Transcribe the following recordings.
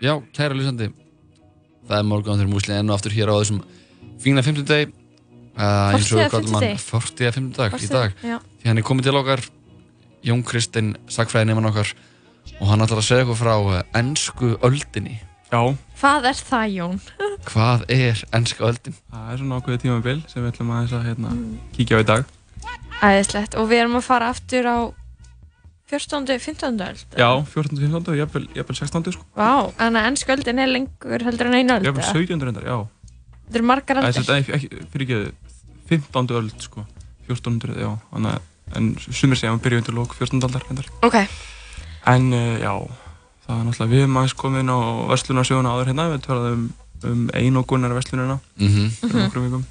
Já, kæra lýsandi Það er morgun þegar múslið enn og aftur hér á þessum fína 50 deg uh, eins og við kallum hann 40 að 50 dag í dag. já. því hann er komið til okkar Jón Kristinn, sagfræðin nefn okkar og hann ætlar að segja okkur frá ennsku öldinni. Já. Hvað er það Jón? Hvað er ennska öldin? Það er svona ákveðið tímabil sem við ætlum að, að hérna, kíkja á í dag. Æðislegt. Og við erum að fara aftur á 14. 15. öld Já, 14. 15. og jafnvel, jafnvel 16. sko Vá, þannig að ennska öldin er lengur heldur en einu öld Jafnvel 17. reyndar, já Þetta eru margar öldir þetta er ekki, fyrir ekki 15. öld sko 1400, já Þannig að en sumir segja að við byrjum undir lók 14. aldar reyndar Ok, En uh, já, það er náttúrulega við erum aðeins komið inn á verslunarsjóðuna áður hérna við talaðum um, um einogunar verslunina Mhm. fyrir nokkrum vikum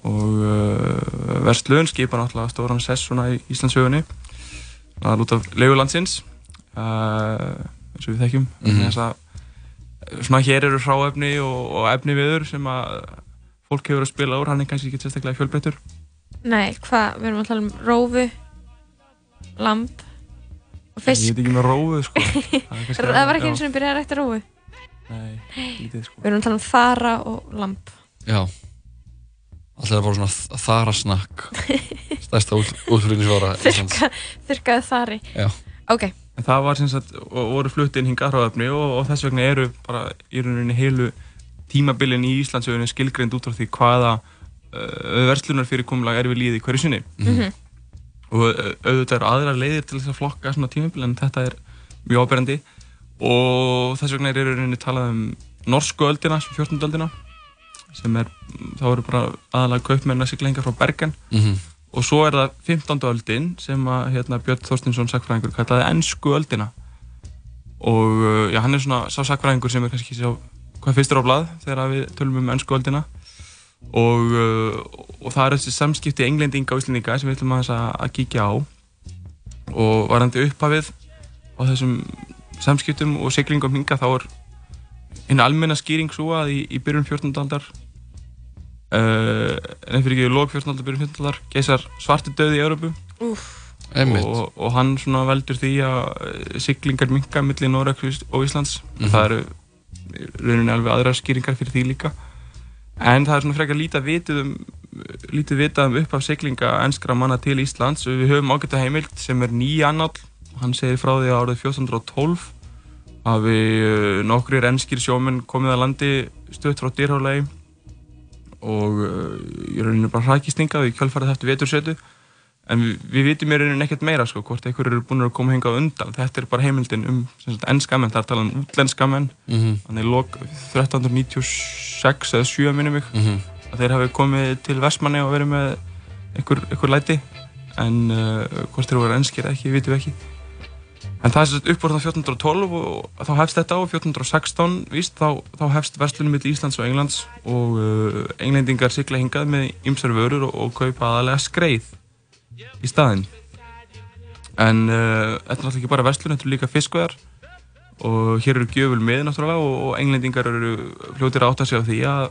og uh, verslun skipa náttúrulega stóran sess svona í Íslandsögunni að lúta leigulandsins uh, eins og við þekkjum. Þess að svona hér eru hráefni og, og efni viður sem að fólk hefur að spila úr, hann er kannski ekki sérstaklega fjölbreyttur. Nei, hvað, við erum að tala um rófu lamb og ég fisk veit ekki með rófu sko. Það, er kannski- Það var ekki eins og við byrjaði að rækta rófu. Nei, lítið sko. Við erum að tala um þara og lamb. Já Alltaf er bara svona þarasnakk Stærsta út, útflutningsvara Íslands. Þurrka, Þurrkaði þari Já. Ok, En það var sem sagt, og voru flutt inn hingað hráefni og, og þess vegna eru bara í rauninni heilu tímabilin í Íslandsögunni skilgreind út frá því hvaða uh, verslunar fyrirkomulag er við líði hverju sinni. Mhm. Og uh, auðvitað eru aðrar leiðir til þess að flokka svona tímabil en þetta er mjög áberandi og þess vegna er í rauninni talað um norsku öldina, sem 14. öldina sem er, þá eru bara aðalega kaupmenn að sigla hinga frá Bergen Mhm. og svo er það 15. öldin sem að hérna, Björn Þorstinsson sakfræðingur kallaði ennsku öldina og uh, já, hann er svona sá sakfræðingur sem er kannski sá hvað fyrstur á blað þegar við tölum um ennsku öldina og, uh, og það er þessi samskipti englendinga og íslendinga sem við ætlum að, að kíkja á og varandi upphafið á þessum samskiptum og siglingum hinga þá er einn almenna skýring svo að í, í byrjun 14. aldar uh, en fyrir ekki lók 14. aldar, byrjun 15. aldar geysar svartu döði í Európu og, og hann svona veldur því að eh, siglingar minka millir Noregs og Íslands Mhm. það eru rauninni alveg aðrar skýringar fyrir því líka en það er svona frekar lítið vitið um lítið vitað um upphaf siglinga enskra manna til Íslands við höfum ágæta heimild sem er nýja annál hann segir frá því að árið 1412 hafi uh, nokkrir enskir sjómenn komið að landi stöðt frá dýrhálegi og uh, í rauninni bara hrækistingað í kjölfarið eftir vetursetu. En við, við vitum í rauninni ekkert meira sko, hvort einhver eru búin að koma hingað undan. Þetta er bara heimildin um ennska menn, það er talað um útlenska menn. Mhm. þannig lok 1396 eða 7 minnum mig Mhm. að þeir hafi komið til Vestmanni og verið með einhver, einhver læti. En uh, hvort þeir voru ennskir ekki, vitum við ekki en það er sagt upp á það 1412 og þá hefst þetta á 1416 víst, þá, þá hefst verslunum millir Íslands og Englands og uh, englendingar sigla hingað með ymsar vörur og, og kaupa aðalega skreið í staðinn en uh, þetta er náttúrulega ekki bara verslun, þetta eru líka fiskveðar og hér eru gjöful með náttúrulega og, og englendingar eru fljótir að átta sig á því að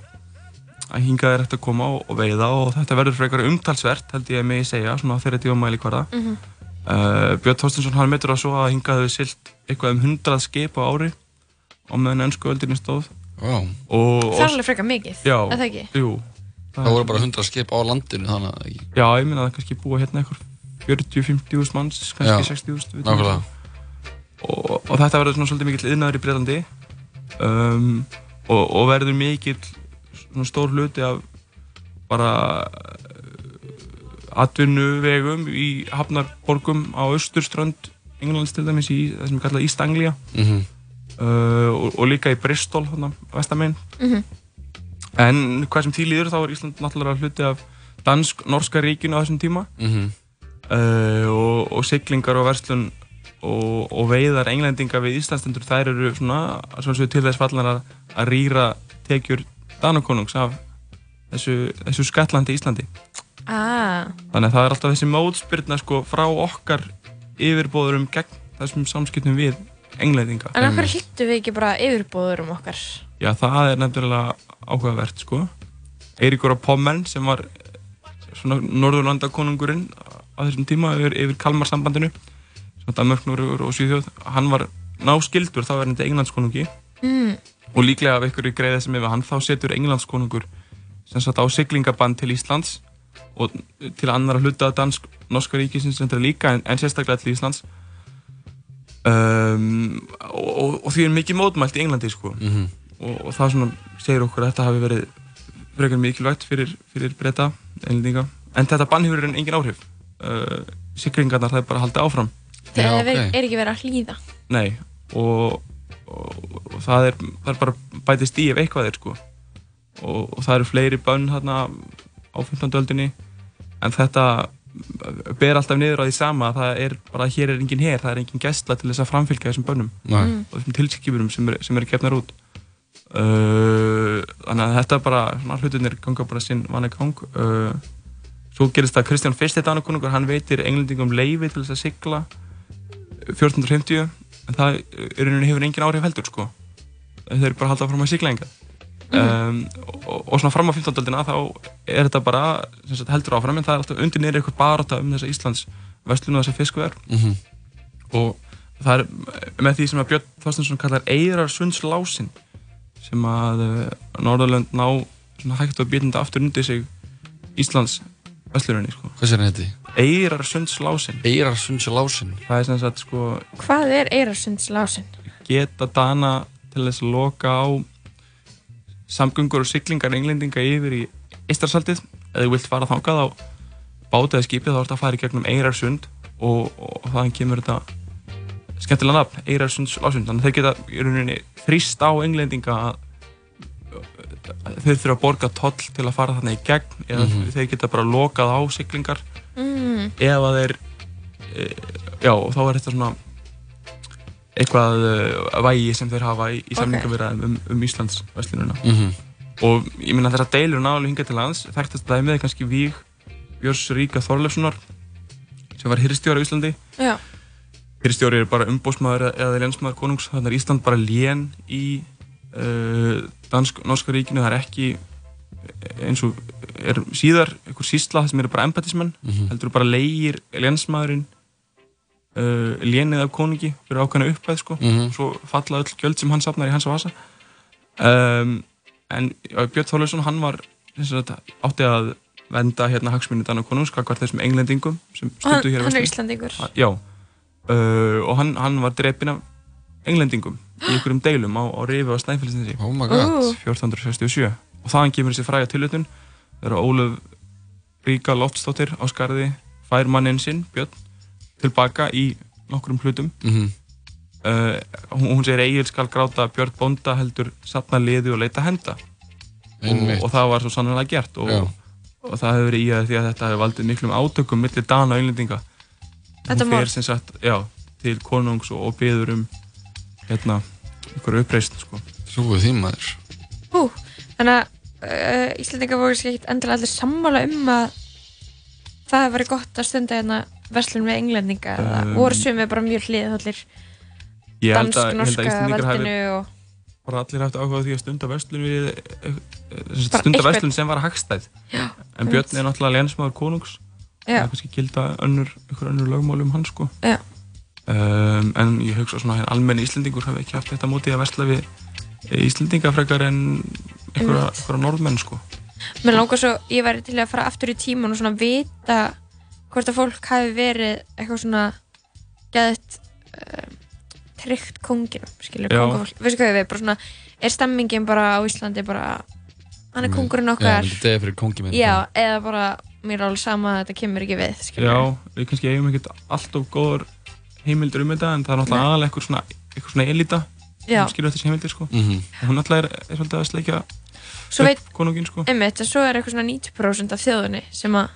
að hingað er eftir að koma og, og veiða og þetta verður frekar umtalsvert held ég að megi segja svona á þeirra tífamæli hverða Mhm. Uh, Björn Þorstinsson hann metur að svo að hingað hefur silt eitthvað um hundrað skip á ári á meðan ennsku öldinni stóð og, Það er alveg frekar mikið, Já, er það ekki? jú Það voru bara 100 skip á landinu þannig að ekki. Já, ég minna að það kannski búa hérna eitthvað 40-50 úrs manns, kannski Já, 60 úrs nákvæmlega. og, og þetta verður svona svolítið mikill yðnaður í Breitlandi um, og, og verður mikill svona stór hluti af bara atvinnuvegum í hafnarborgum á austurströnd Englands til dæmis í það sem er kallað East Anglia Mhm. uh, og, og líka í Bristol þarna, vestamenn Mhm. en hvað sem því líður þá er Ísland náttúrulega hluti af dansk-norska ríkinu á þessum tíma Mhm. uh, og, og siglingar og verslun og, og veiðar englendinga við Íslandstendur þær eru svona svona til þess fallan að, að rýra tekjur Danakonungs af þessu, þessu skattlandi Íslandi Ah, þannig að það er alltaf þessi mótspyrna sko frá okkar yfirbóðurum gegn þessum samskiptum við englendinga en hverju hlýttu við ekki bara yfirbóður um okkar? Já, það er nefnilega áhugavert sko Eiríkur á Pommen sem var svona norðurlandakonungurinn á þessum tíma yfir, yfir Kalmarsambandinu sem Danmörk, Norður og Svíþjóð hann var náskildur þá er þetta Englandskonungi mm. og líklega af í greiða sem hefur hann þá setur Englandskonungur sem satt á siglingabann til Íslands og til annar að hluta dansk norska ríkisins sem þetta líka en, en sérstaklega til Íslands. Um, og, og, og því er mikið mótmælt í Englandi sko. Mm -hmm. og, og það svona segir okkur að þetta hafi verið frekar mikilvægt fyrir, fyrir breyta englendinga. En þetta bann hefur engin áhrif. Uh, siglingarnar það er bara haldið áfram. Það okay. er ekki verið að hlýða. Nei og, og það, er, það er bara bætist í ef eitthvað er sko. Og það eru fleiri bönn hérna á 15. öldinni en þetta ber alltaf niður á því sama það er bara að hér er engin hér, það er engin gæstla til þess að framfylgja þessum bönnum. Mm. og þessum tilskipurum sem eru er gefnar út. Uh, þannig að þetta bara svona hlutunir ganga bara sinn vanlega gang. Uh, svo gerist það Kristján Fyrsti Danakonungur, hann veitir englendingum leiði til þess að sigla 1450 en það hefur engin áhrif heldur sko. Þau eru bara að halda fram að sigla enga Um, og, og svona fram á 15. öldina þá er þetta bara sagt, heldur áfram en það er alltaf undir nýri eitthvað baráta um þessa Íslands vestlun og þessa fiskveðar mm -hmm. og það er með því sem að Björn Þorstinsson kallar Eirarsundslásin sem að uh, Norðurlönd ná svona hægt og bítandi aftur undir sig Íslands vestlurinni sko. Hvað sér þetta? Eirarsundslásin Eirarsundslásin Það er sem sagt sko Hvað er Eirarsundslásin? Geta dana til þess að loka á samgöngur og syklingar englendinga yfir í Ístarsaldið eða þú vilt fara þákað á báta eða skipið þá ert að fara í gegnum Eirarsund og, og, og þannig kemur þetta skemmtilega nafn, Eirarsunds lásund þannig að þeir geta í rauninni þrýst á englendinga að þeir þurfa að borga toll til að fara þarna í gegn eða mm -hmm. þeir geta bara lokað á syklingar mm. eða þeir e, já og þá er þetta svona eitthvað uh, vægi sem þeir hafa í, í samningavirðaðum um, um Íslands vestlununa mm -hmm. og ég minna þess að deilur náðulega hinga til lands þekktast dæmið er kannski Víg Björns Ríka Þorleifssonar sem var hirrstjóri á Íslandi Já. hirrstjóri er bara umbósmaður eða lénsmaður konungs þannig er Ísland bara lén í uh, dansk-norska ríkinu það er ekki eins og er síðar einhver sísla sem eru bara empatismenn mm -hmm. heldur bara leigir lénsmaðurinn uh, lénið af konungi fyrir ákvæmna uppæð sko. Mm -hmm. og svo falla öll gjöld sem hann sapnar í hans vasa. Um, en já, Björn Þorleifsson hann var sagt, átti að venda hérna hagsmunni Danna konungs hvað þessum englendingum sem stundu hér hann er Íslandingur já. Uh, og hann, hann var drefin af englendingum í einhverjum deilum á, á Rifi og Snæfellsnesi. Oh 1467 og þaðan kemur þessi fræga tilutun það eru Óluf Ríka Loftsdóttir á skarði fær manninn sinn Björn tilbaka í nokkrum hlutum. Mm -hmm. uh, hún, hún segir Egil skal gráta Björn Bonda heldur sapna liði og leita henda. Og, og það var svo sannlega gert og, og það hefur verið í að því að þetta hefur valdið miklum átökum millir dana og einlendinga hún fer sem sagt já, til konungs og, og beður um hérna ykkur uppreist sko. Trúið því maður. Hú, þannig að uh, Íslandinga voru sér ekkert endilega allir sammála um að það hefur verið gott að stunda hérna verslun með englendinga um, eða voru sumið bara mjög hliðhullir dansk-norska veldinu og bara allir hægt áhuga því að stunda verslun við eh, eh, stunda verslun sem var að hagstæð en Björn er náttúrulega lénsmaður konungs. Það er kannski gilda önnur önnur lögmál um hans sko. Um, en ég hugsa svona að almenni íslendingur hafi ekki haft þetta mótið að versla við íslendingafrækjar en á norðmenn sko. Mér langar svo, ég væri til að fara aftur í tíman og svona vita hvort að fólk hafi verið eitthvað svona gæðið uh, tryggt konginum, skilur, kongafólk veistu hvað við, bara svona, er stemmingin bara á Íslandi bara, hann er kongurinn okkar Já, þetta er fyrir kongi minn Já, eða bara, mér er alveg sama að þetta kemur ekki við, skilur Já, við kannski eigum ekkert alltaf góður heimildur um þetta, en það er náttúrulega aðalega eitthvað svona, eitthvað svona elita sem skilur þessi heimildir, sko. Mm -hmm. og hún náttúrulega er, er svolítið að sleikja upp konungin, sko. Einmitt, en svo er eitthvað svona 90% af þjóðunni sem að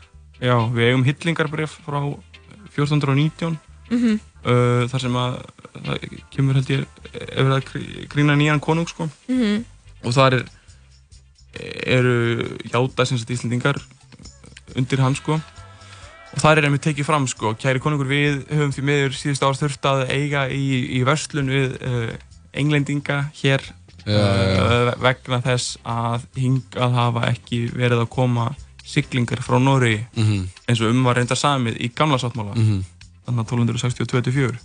Já, við eigum hillingarbref frá 1419 mm -hmm. uh, þar sem að það kemur held ég ef það grína nýjan konung sko mm -hmm. og þar er, eru hjáta sem sagt íslendingar undir hann sko og þar er einmitt tekið fram sko kæri konungur við höfum því meður síðust árs þurft að eiga í, í verslun við uh, englendinga hér já, já. Uh, vegna þess að hingað hafa ekki verið að koma siglingar frá Nóri mm -hmm. eins og um var reyndar samið í gamla sáttmála. Mm -hmm. þannig að 1262-24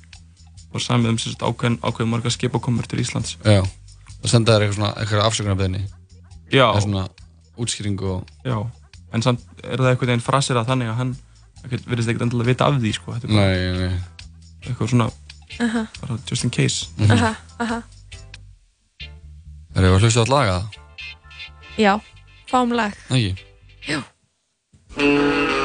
var samið um ákveðin, ákveðin marga skipakomur til Íslands. Já. Það senda þér eitthvað svona, eitthvað afsökunarbeðni Já. Er svona útskýring og Já, en samt er það eitthvað einn frasir að þannig að hann verðist ekkert endilega vita af því sko. Nei, nei Eitthvað svona, uh -huh. bara just in case. Uh -huh, uh -huh. Er það að hlusta á laga það? Já, fáum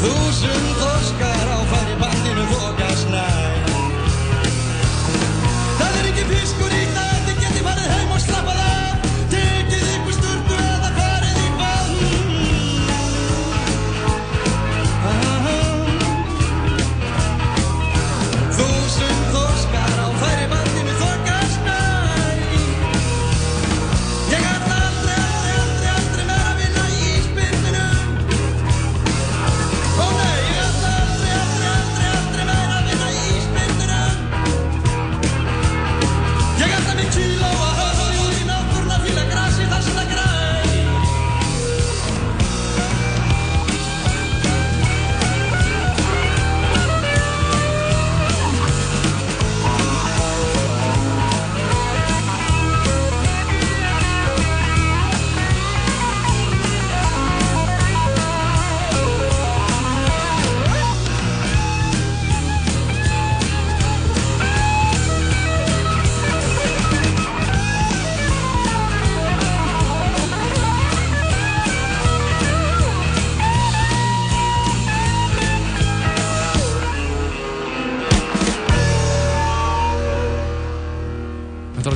lag Ekki? Jú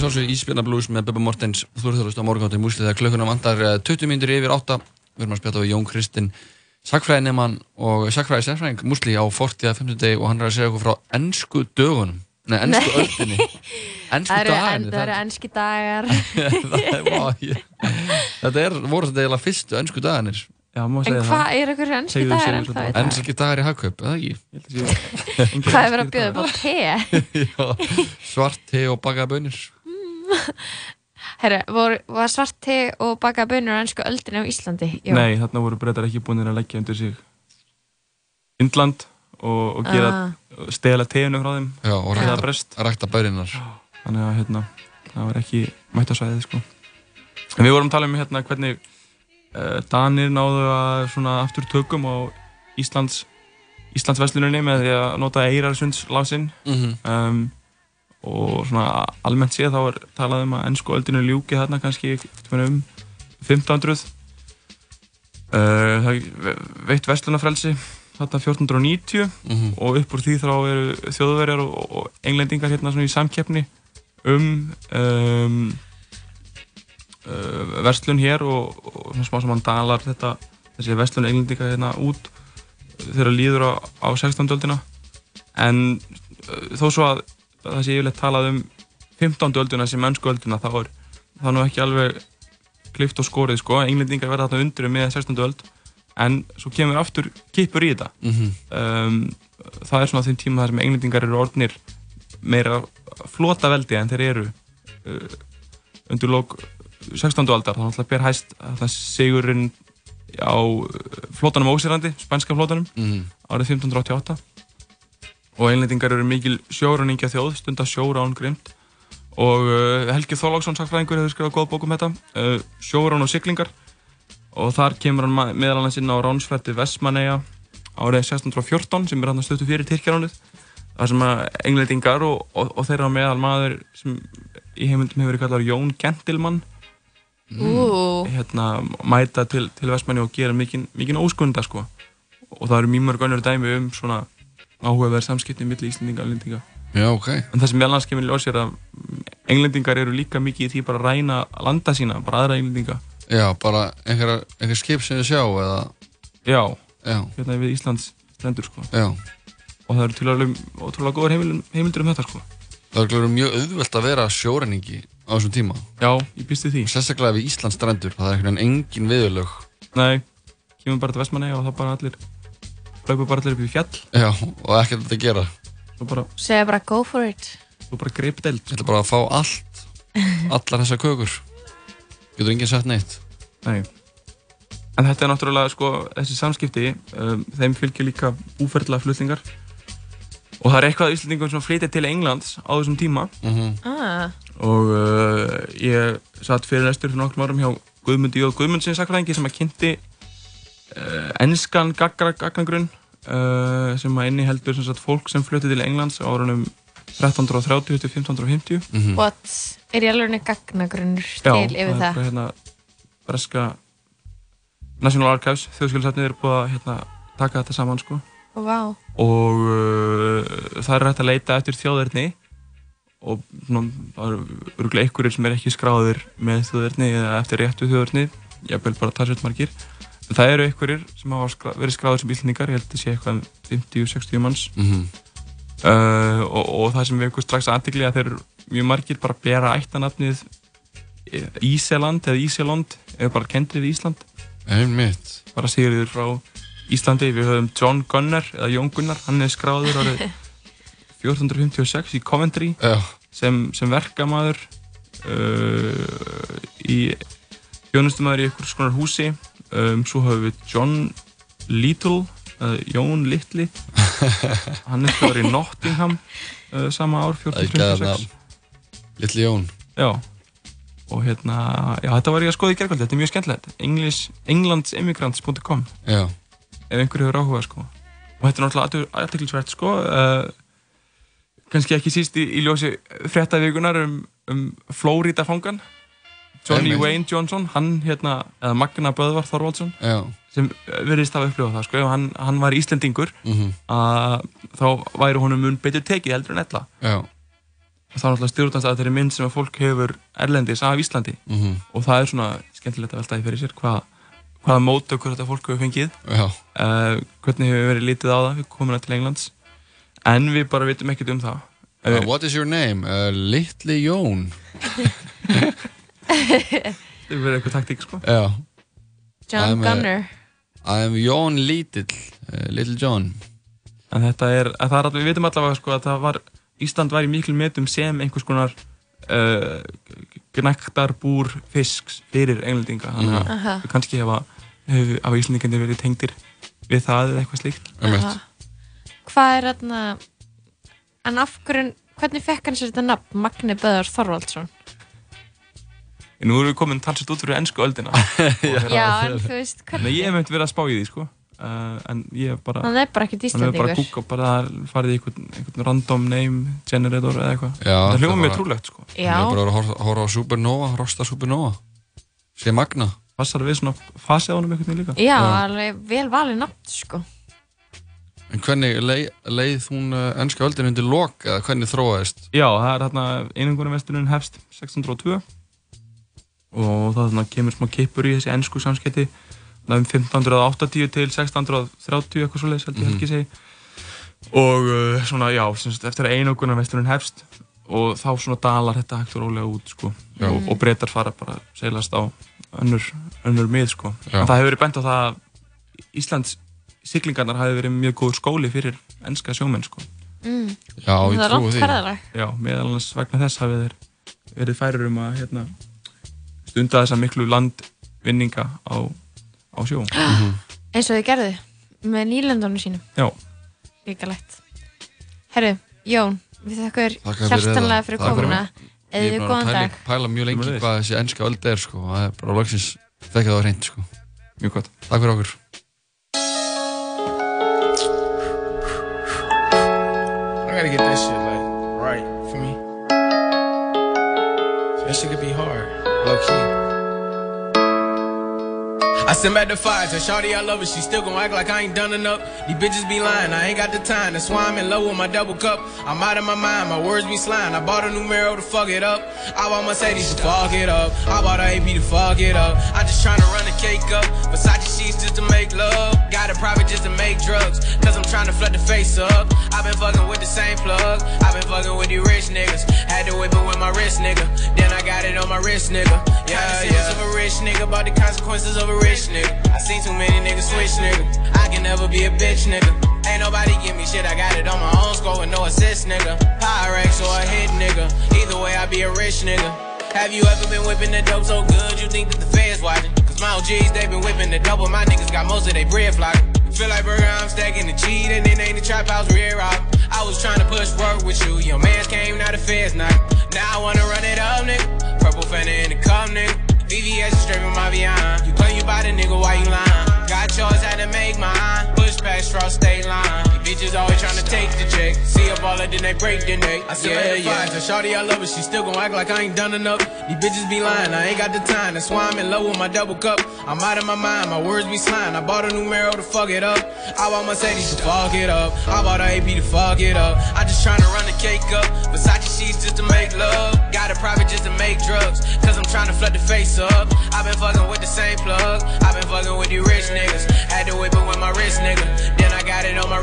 sjálfsög Ísbjörnablús með Bubba Mortens. Þú eru þarfst á morgunáttu í múslið þegar klökkuna vandar 20 eh, mínutur yfir 8 Við erum að spjáta á Jón Kristinn Sakfræðinemann og sakfræði sérfræðing múslið á 40.50 deg og hann er að segja okkur frá ennsku dögunum. Nei, ennsku öldinni. Ennsku dagarnir Það eru ennski dagar. Þetta er, voru þetta eiginlega fyrstu ennsku dagarnir? Já, en hvað er einhverju ennski dagar en það? Ennski dagar í hagkaup, eða ekki? Hvað er verið að bjóða upp á te? Svart te og bakaða bönir Herru, var svart te og bakaða bönir á ennsku öldinu á Íslandi? Já. Nei, þarna voru breytar ekki búin að leggja undir sig Indland og, og gera ah. stela teinu frá þeim Já, og rækta, rækta böninar Þannig að hérna, það var ekki mættasvæðið sko. En við vorum að tala um hérna hvernig uh, Danir náðu að svona aftur tökum á Íslands Íslandsversluninni með því að nota Eirarsundslásin mm -hmm. um, og svona almennt séð þá er talað um að ennsku öldinu ljúki þarna kannski um 1500 uh, það veitt vestlunafrelsi þarna 1490 mm -hmm. og upp úr því þá eru þjóðverjar og, englendingar hérna svona í samkeppni um, um uh, verslun hér og, og smá saman dalar þetta þessi verslun englendinga hérna út þegar líður á, á 16. öldina en uh, þó svo að það sé yfirleitt talað um 15. öldina sem mennsku öldina þá er það nú ekki alveg klift og skorið sko, englendingar verða þarna undir með 16. öld en svo kemur aftur kipur í þetta mm -hmm. um, það er svona þeim tíma þar sem englendingar eru orðnir meira flota veldi en þeir eru uh, undir lók 16. aldar, þannig að það ber hæst sigurinn á flótanum Ósirandi, spænska flótanum mm árið 1588 og einlendingar eru mikil sjóruningja þjóð, stundar sjóra án grimt og uh, Helgi Þóláksson sakfræðingur hefur skrifað góð bókum þetta uh, sjórun og siglingar og þar kemur hann meðal annars inn á ránsfætti Vestmanneia árið 1614 sem er hann stöttu fyrir Tyrkjaránið þar sem að englendingar og, og, og þeirra meðal maður sem í heimildum hefur verið kallar Jón Gentilmann mm. hérna, mæta til, til Vestmanni og gera mikinn óskunda sko. og það eru mjög mörg önnur dæmi um svona áhugaverð samskipti millir Íslandinga og Englendinga Já, ok. En það sem ég alveg skemmir ljós er að Englendingar eru líka mikið í því bara að ræna landa sína, bara aðra Englendinga Já, bara einhver, einhver skip sem þið sjá eða Já, Já. hérna við Íslands strendur sko Já. og það eru til alveg ótrúlega góðar heimildur um þetta sko Það er mjög auðvelt að vera sjórenningi á þessum tíma. Já, ég býsti því. Sérstaklega við Íslands strendur, það er einhvern veginn engin viðurlög. Nei, kemur bara til Vestmanni og það bara allir, hlaupur bara allir upp í fjall. Já, og ekkert þetta að gera. Svo bara... Segja bara go for it. Svo bara greip delt. Ég ætla bara að fá allt, allar þessar kökur. Getur enginn sett neitt. Nei. En þetta er náttúrulega, sko, þessi samskipti, um, þeim fylgir líka úferðla flutningar og það er eitthvað Íslandingum sem flytja til Englands á þessum tíma mm -hmm. ah. og uh, ég satt fyrir næstur fyrir nokkrum árum hjá Guðmundi Jóð Guðmundssins sakfræðingi sem að kynnti ennskan gagnagrunn uh, sem að inni heldur sem sagt, fólk sem flytti til Englands á árunum 1330 til 1550 mm -hmm. What? Er ég alveg gagnagrunnur til yfir það? Já, það er hérna breska National Archives, þjóðskjölusafnið er búið að hérna, taka þetta saman sko Wow. og uh, það er hægt að leita eftir þjóðverðni og ná, það eru örgulega einhverjir sem er ekki skráðir með þjóðverðni eða eftir réttu þjóðverðni ég vil bara tala svolítið margir það eru einhverjir sem hafa skra verið skráðir sem íslendingar ég held að það sé eitthvað 50-60 manns. Mm -hmm. uh, og, og það sem við eitthvað strax aðtikli að þeir eru mjög margir bara bera ættanatnið Íseland eða Íseland eða bara kendrið í Ísland. Einmitt. Bara sigriður frá Íslandi, við höfum John Gunnar eða Jón Gunnar, hann er skráður árið 1456 í Coventry sem, sem verkamæður uh, í þjónustumæður í einhvers konar húsi um, svo höfum við John Little uh, Jón Littli hann er í Nottingham uh, sama ár 1456 Littli Jón. Já. Og hérna, já þetta var ég að skoða í gerðkvöld þetta er mjög skemmtilegt, englandsemmigrants.com ef einhverju hefur áhuga sko. og þetta er náttúrulega aðteklisvært sko. uh, kannski ekki síst í, í ljósi fréttavíkunar um, um Flórida fangan Johnny. Wayne Johnson hann hérna, eða Magna Böðvar Þorvaldsson Já. sem verðist að upplifa það sko. hann, hann var íslendingur mm -hmm. að þá væri honum mun betur tekið heldur en ella Já. þá er náttúrulega stjórnast að þetta er mynd sem að fólk hefur erlendis af Íslandi mm -hmm. og það er svona skemmtilegt að veltaði fyrir sér hvað hvaða mótökur þetta fólk hefur fengið uh, hvernig hefur verið lítið á það við komum til Englands en við bara vitum ekkert um það uh, What is your name? Uh, Little Jón Það verður eitthvað taktík sko Já. John I'm Gunner I am Jón Little Little John en þetta er, það er að við vitum allavega sko að það var Ísland var í miklu metum sem einhvers konar gnektarbúr fisks fyrir englendinga þannig að Aha. við kannski hefa, hefa, hafa íslendingarnir verið tengdir við það eða eitthvað slíkt Aha. Hvað er þarna en af hverju, hvernig fekk hann sér þetta nafn Magni Böðar Þorvaldsson? Nú erum við komin talsett út fyrir ennsku öldina. Já, Já en þú veist hvernig... Nei, ég hef myndið verið að spá í því sko. Uh, en ég bara hann er bara ekkert íslendingur hann er bara kúk og bara farið í einhvern, einhvern random name generator eða eitthvað. Það hljóma mjög trúlegt sko. Ég er bara að horfa á Supernova, Rosta Supernova. Sé magna. Passar við svona fasið á hann um einhvern veginn líka. Já, já. alveg vel valið nátt sko. En hvernig leið, leið hún ennska öldin undir lok eða hvernig þróaðist? Já, það er hérna einungunum vesturinn hefst 1602 og það kemur smá kipur í þessi ennsku samskipti um 1580 til 1630 eitthvað svolítið, held ég -hmm. ekki segi og uh, svona, já, semst, eftir að einogunar vesturinn hefst og þá svona dalar þetta hægt og rólega út sko. og, og breytar fara bara seglast á önnur, önnur mið sko. en það hefur verið bent á það að Íslands siglingarnar hafi verið mjög góð skóli fyrir ennska sjómenn sko. mm. Já, ég trúi því Já, meðal annars vegna þess hafið þeir verið færir um að hérna, stunda þessa miklu landvinninga á, á sjó. Mm -hmm. eins og þið gerðu með nýlendunum sínum. Já. Líka lett Herru, Jón Við þakkum hjartanlega fyrir komuna Eða við góðan dag Ég er bara að pæla mjög lengi hvað þessi ennska öll er sko. Og það er bara loksins þekkið það á hreint sko. Mjög gott. Takk fyrir okkur. I gotta get that shit like right for me. That shit could be hard, Love. I send back the fire, tell Shawty I love her, she still gon' act like I ain't done enough. These bitches be lying, I ain't got the time, that's why I'm in love with my double cup. I'm out of my mind, my words be slime. I bought a new mirror to fuck it up. I bought Mercedes to fuck it up. I bought a AP to fuck it up. I just tryna run the cake up. Versace sheets just to make love. Got a private just to make drugs. Cause I'm tryna flood the face up. i been fucking with the same plug. i been fucking with the rich niggas. Had to whip it with my wrist, nigga. Then I got it on my wrist, nigga. Yeah, yeah. of a rich nigga, about the consequences of a rich bitch, nigga. I seen too many niggas switch, nigga. I can never be a bitch, nigga. Ain't nobody give me shit, I got it on my own score with no assist, nigga. Pyrex or a hit, nigga. Either way, I be a rich nigga. Have you ever been whipping the dope so good you think that the feds watching? Cause my OGs, they been whipping the double, my niggas got most of their bread flocking. Feel like burger, I'm stacking the cheat, and then ain't the trap house rear out. I was trying to push work with you, your mans came, now the feds not. Now I wanna run it up, nigga. Purple fender in the cup, nigga. VVS straight from my. You claim you buy the nigga, why you lying? Got yours, had to make mine. Push past straw state line. Bitches always trying to take the check. See a baller, then they break the neck. I said, yeah, yeah. Tell Shorty I love her, she still gon' act like I ain't done enough. These bitches be lying, I ain't got the time. That's why I'm in love with my double cup. I'm out of my mind, my words be slime. I bought a new Mero to fuck it up. I bought Mercedes to fuck it up. I bought a AP to fuck it up. I just tryna run the cake up. Versace sheets just to make love. Got a private just to make drugs. Cause I'm tryna flood the face up. i been fucking with the same plug. i been fucking with the rich niggas. Had to whip it with my wrist, nigga.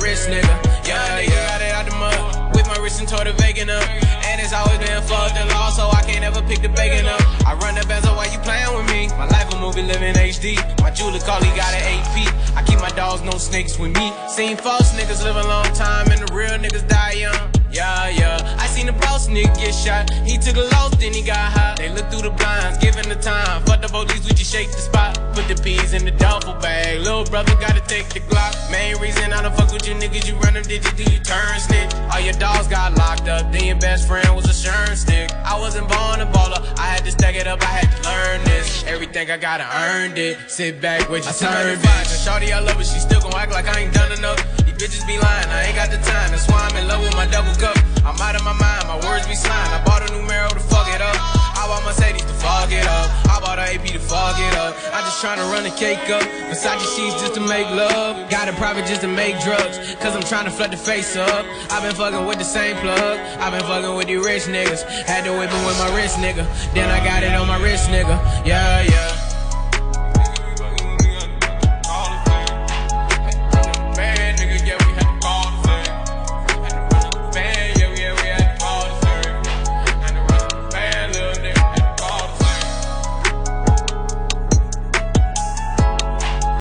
Wrist, nigga. Young nigga got it out the mud. With my wrist and tore the vegan up. And it's always been fucked the law, so I can't ever pick the bacon up. I run the bezel while you playing with me. My life a movie, living HD. My jeweler call, he got an AP. I keep my dogs, no snakes with me. Seen false niggas live a long time, and the real niggas die young. Yeah, yeah. I seen the boss nigga get shot. He took a loss, then he got hot. They look through the blinds, giving the time. Fuck the police, we just shake the spot. Put the peas in the duffel bag. Little brother gotta take the Glock. Main reason I don't fuck with you niggas, you run them digits, do you turn snitch? All your dogs got locked up, then your best friend was a sherm stick. I wasn't born a baller, I had to stack it up, I had to learn this. Everything I gotta earned it. Sit back, wait your turn, bitch. Shorty, I love her, she still gon' act like I ain't done enough. Bitches be lying, I ain't got the time. That's why I'm in love with my double cup. I'm out of my mind, my words be slime. I bought a new Mero to fuck it up. I bought Mercedes to fuck it up. I bought a AP to fuck it up. I just tryna run the cake up. Versace sheets just to make love. Got a private just to make drugs. Cause I'm tryna flood the face up. I've been fucking with the same plug. I've been fucking with the rich niggas. Had to whip it with my wrist, nigga. Then I got it on my wrist, nigga. Yeah, yeah.